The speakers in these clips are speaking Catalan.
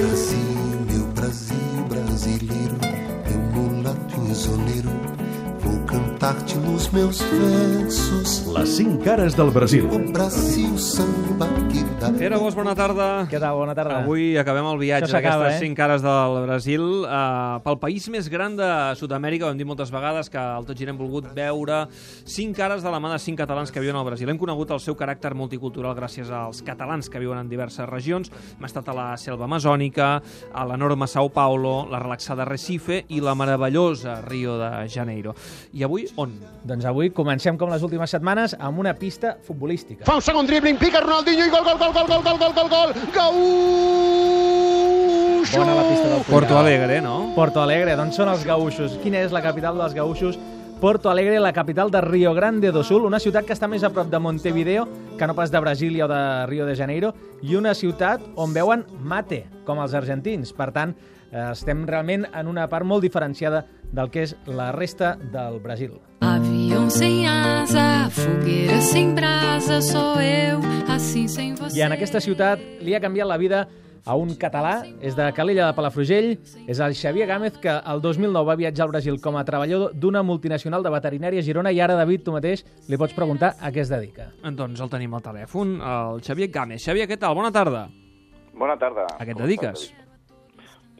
Brasil, meu Brasil brasileiro, meu mulato isoleiro, vou cantar-te nos meus versos. Les 5 cares del Brasil. O Brasil samba que dá. Pere Bosch, bona tarda. Què tal? Bona tarda. Avui acabem el viatge d'aquestes eh? cinc cares del Brasil uh, pel país més gran de Sud-amèrica, ho hem dit moltes vegades, que el Tot Gira hem volgut veure cinc cares de la mà de cinc catalans que viuen al Brasil. Hem conegut el seu caràcter multicultural gràcies als catalans que viuen en diverses regions. Hem estat a la selva amazònica, a l'enorme Sao Paulo, la relaxada Recife i la meravellosa Rio de Janeiro. I avui on? Doncs avui comencem com les últimes setmanes amb una pista futbolística. Fa un segon dribbling, pica Ronaldinho i gol, gol, gol, gol, gol, gol, gol, gol, gol, Gaúxo! Bona la pista del Porto Alegre, no? Porto Alegre, d'on són els gaúxos? Quina és la capital dels gaúxos? Porto Alegre, la capital de Rio Grande do Sul, una ciutat que està més a prop de Montevideo que no pas de Brasília o de Rio de Janeiro, i una ciutat on veuen mate, com els argentins. Per tant, eh, estem realment en una part molt diferenciada del que és la resta del Brasil. Avião sem asa, fogueira sem brasa, sou eu, assim sem você. I en aquesta ciutat li ha canviat la vida a un català, és de Calella de Palafrugell, és el Xavier Gámez, que el 2009 va viatjar al Brasil com a treballador d'una multinacional de veterinària a Girona i ara, David, tu mateix li pots preguntar a què es dedica. Doncs el tenim al telèfon, el Xavier Gámez. Xavier, què tal? Bona tarda. Bona tarda. A què et dediques? estàs?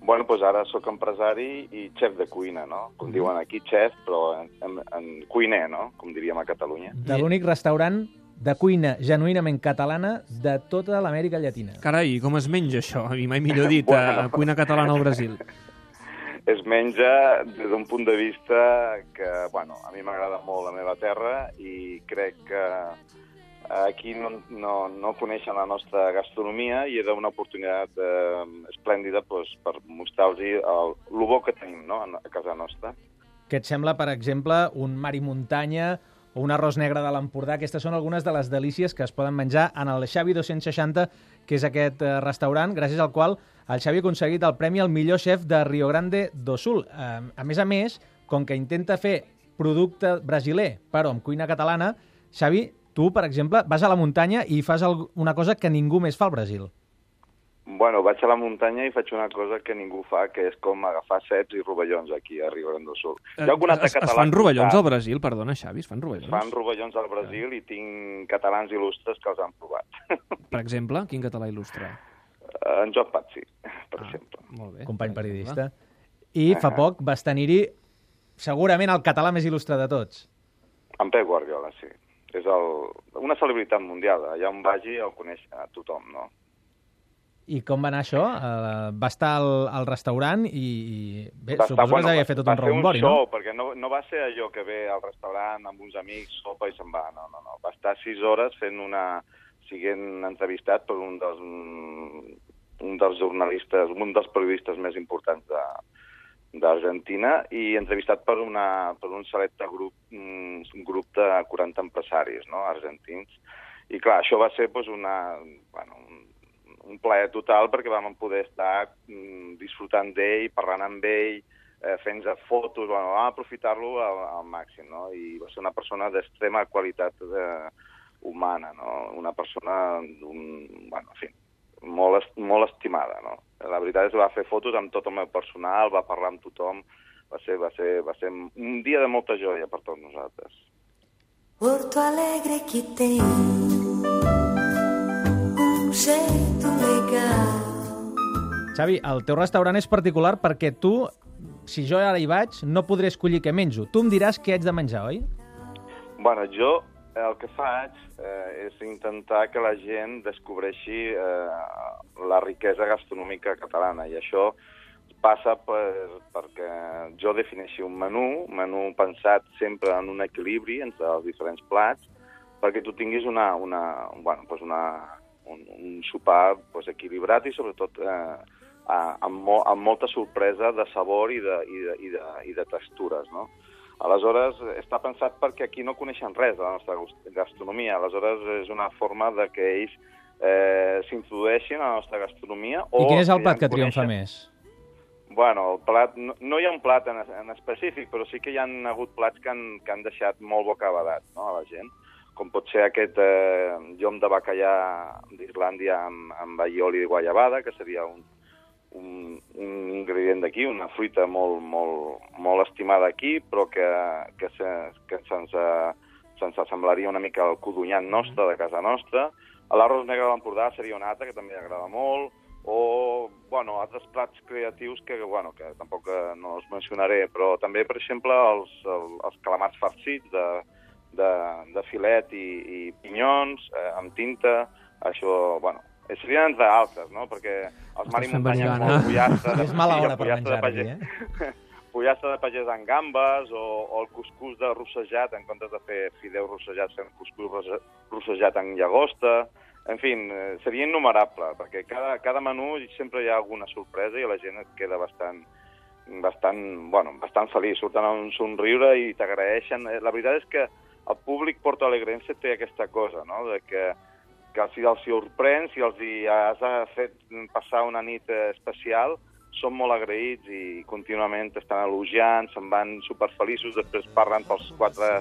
Bueno, doncs ara sóc empresari i xef de cuina, no? Com diuen aquí, xef, però en, en, en cuiner, no? Com diríem a Catalunya. De l'únic restaurant de cuina genuïnament catalana de tota l'Amèrica Llatina. Carai, com es menja això? I mai millor dit, Bueno. a cuina catalana al Brasil. Es menja des d'un punt de vista que, bueno, a mi m'agrada molt la meva terra i crec que aquí no, no, no coneixen la nostra gastronomia i era una oportunitat eh, esplèndida doncs, per mostrar-los el, el bo que tenim no? a casa nostra. Què et sembla, per exemple, un mar i muntanya o un arròs negre de l'Empordà? Aquestes són algunes de les delícies que es poden menjar en el Xavi 260, que és aquest eh, restaurant, gràcies al qual el Xavi ha aconseguit el premi al millor chef de Rio Grande do Sul. Eh, a més a més, com que intenta fer producte brasiler, però amb cuina catalana, Xavi, tu, per exemple, vas a la muntanya i fas una cosa que ningú més fa al Brasil. Bueno, vaig a la muntanya i faig una cosa que ningú fa, que és com agafar ceps i rovellons aquí a Rio Grande do Sul. Hi ha algun altre Eh, es, es català fan rovellons al Brasil, perdona, Xavi, es fan Es rovellons? fan rovellons al Brasil i tinc catalans il·lustres que els han provat. Per exemple, quin català il·lustre? en Joan Patsi, per Ah. exemple. Molt bé. company per periodista. I fa poc vas tenir-hi segurament el català més il·lustre de tots. En Pep Guardiola, sí. És el, una celebritat mundial. Allà on vagi el coneix a tothom, no? I com va anar això? Uh, va estar al, al restaurant i, i bé, Va suposo estar- que s'havia fet tot un rebombori, no? perquè no, no va ser allò que ve al restaurant amb uns amics, sopa i se'n va. No, no, no. Va estar sis hores fent una... siguent entrevistat per un dels, un dels jornalistes, un dels periodistes més importants de, d'Argentina i entrevistat per, una, per un selecte grup, un, un grup de 40 empresaris no, argentins. I clar, això va ser doncs, una, bueno, un, un plaer total perquè vam poder estar mm, disfrutant d'ell, parlant amb ell, eh, fent fotos, bueno, vam aprofitar-lo al, al màxim, no? I va ser una persona d'extrema qualitat eh, humana, no? Una persona d'un, bueno, en fi, molt, est molt estimada, no? La veritat és que va fer fotos amb tot el meu personal, va parlar amb tothom, va ser, va ser, va ser un dia de molta joia per tots nosaltres. Porto Alegre que tem um jeito legal. Xavi, el teu restaurant és particular perquè tu, si jo ara hi vaig, no podré escollir què menjo. Tu em diràs què haig de menjar, oi? Bueno, jo el que faig eh, és intentar que la gent descobreixi eh, la riquesa gastronòmica catalana i això passa per, perquè jo defineixi un menú, un menú pensat sempre en un equilibri entre els diferents plats, perquè tu tinguis una, una, bueno, pues una, un, un sopar pues, equilibrat i sobretot eh, amb, mo amb molta sorpresa de sabor i de, i de, i de, i de textures, no? Aleshores, està pensat perquè aquí no coneixen res de la nostra gastronomia. Aleshores, és una forma de que ells eh, s'introdueixin a la nostra gastronomia. I quin és el ja plat que en triomfa coneixen. més? Bueno, el plat, no, no hi ha un plat en, en específic, però sí que hi han hagut plats que han, que han deixat molt bocabadat no, a la gent, com pot ser aquest eh, llom de bacallà d'Islàndia amb, amb aioli i guayabada, que seria un, un, un ingredient d'aquí, una fruita molt, molt, molt estimada aquí, però que, que, se, que se'ns eh, assemblaria una mica al codonyat nostre, de casa nostra. L'arròs negre de l'Empordà seria un altre, que també agrada molt, o, bueno, altres plats creatius que, bueno, que tampoc eh, no els mencionaré, però també, per exemple, els, el, els calamars farcits de, de, de filet i, i pinyons, eh, amb tinta, això, bueno, serien entre altres, no? Perquè els mar i fent muntanya gana. molt pollastre... És mala hora per de menjar pagès- eh? pollastre de pagès amb gambes o, o el cuscús de rossejat, en comptes de fer fideu rossejat, fem cuscús rosse- rossejat amb llagosta. En fi, eh, seria innumerable, perquè cada, cada menú sempre hi ha alguna sorpresa i la gent et queda bastant, bastant, bueno, bastant feliç, surten amb un somriure i t'agraeixen. Eh, La veritat és que el públic portoalegrense té aquesta cosa, no?, de que, que si els sorprens, si els hi has eh, fet passar una nit eh, especial, són molt agraïts i contínuament estan elogiant, se'n van superfeliços, després parlen pels quatre,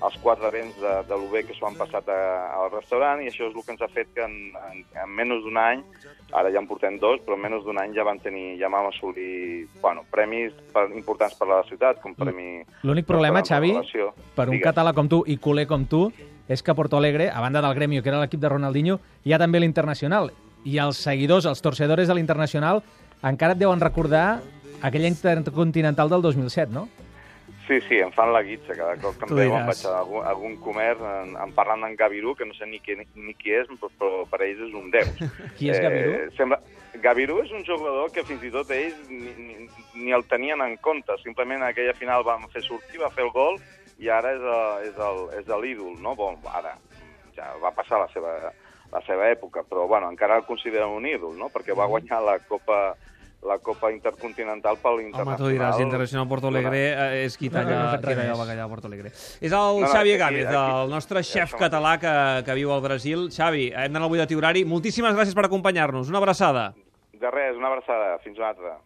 els quatre vents de, de lo bé que s'ho han passat a, al restaurant i això és el que ens ha fet que en, en, en menys d'un any, ara ja en portem dos, però en menys d'un any ja van tenir, ja vam assolir bueno, premis per, importants per a la ciutat, com premi... L'únic problema, Xavi, per un Digues. català com tu i culer com tu, és que Porto Alegre, a banda del Gremio, que era l'equip de Ronaldinho, hi ha també l'Internacional. I els seguidors, els torcedores de l'Internacional, encara et deuen recordar aquella intercontinental del 2007, no? Sí, sí, em fan la guitza cada cop que em veuen, vaig a algun, a algun comerç, en, em parlen d'en Gavirú, que no sé ni qui, ni qui és, però, però per ells és un déu. Qui és Gavirú? sembla... Gavirú és un jugador que fins i tot ells ni, ni, ni el tenien en compte, simplement en aquella final van fer sortir, va fer el gol, i ara és, el- és el- és l'ídol, no? Bon, ara, ja va passar la seva, la seva època, però bueno, encara el consideren un ídol, no? Perquè va guanyar la Copa la Copa Intercontinental per Home, l'Internacional. tu diràs, Internacional Porto Alegre eh, és qui No, no, talla, no qui talla el més. bacallà a Porto Alegre. És el No, no, Xavi aquí- Gámez, aquí- el nostre ja xef som català que, que viu al Brasil. Xavi, hem d'anar al de horari. Moltíssimes gràcies per acompanyar-nos. Una abraçada. De res, una abraçada. Fins una altra.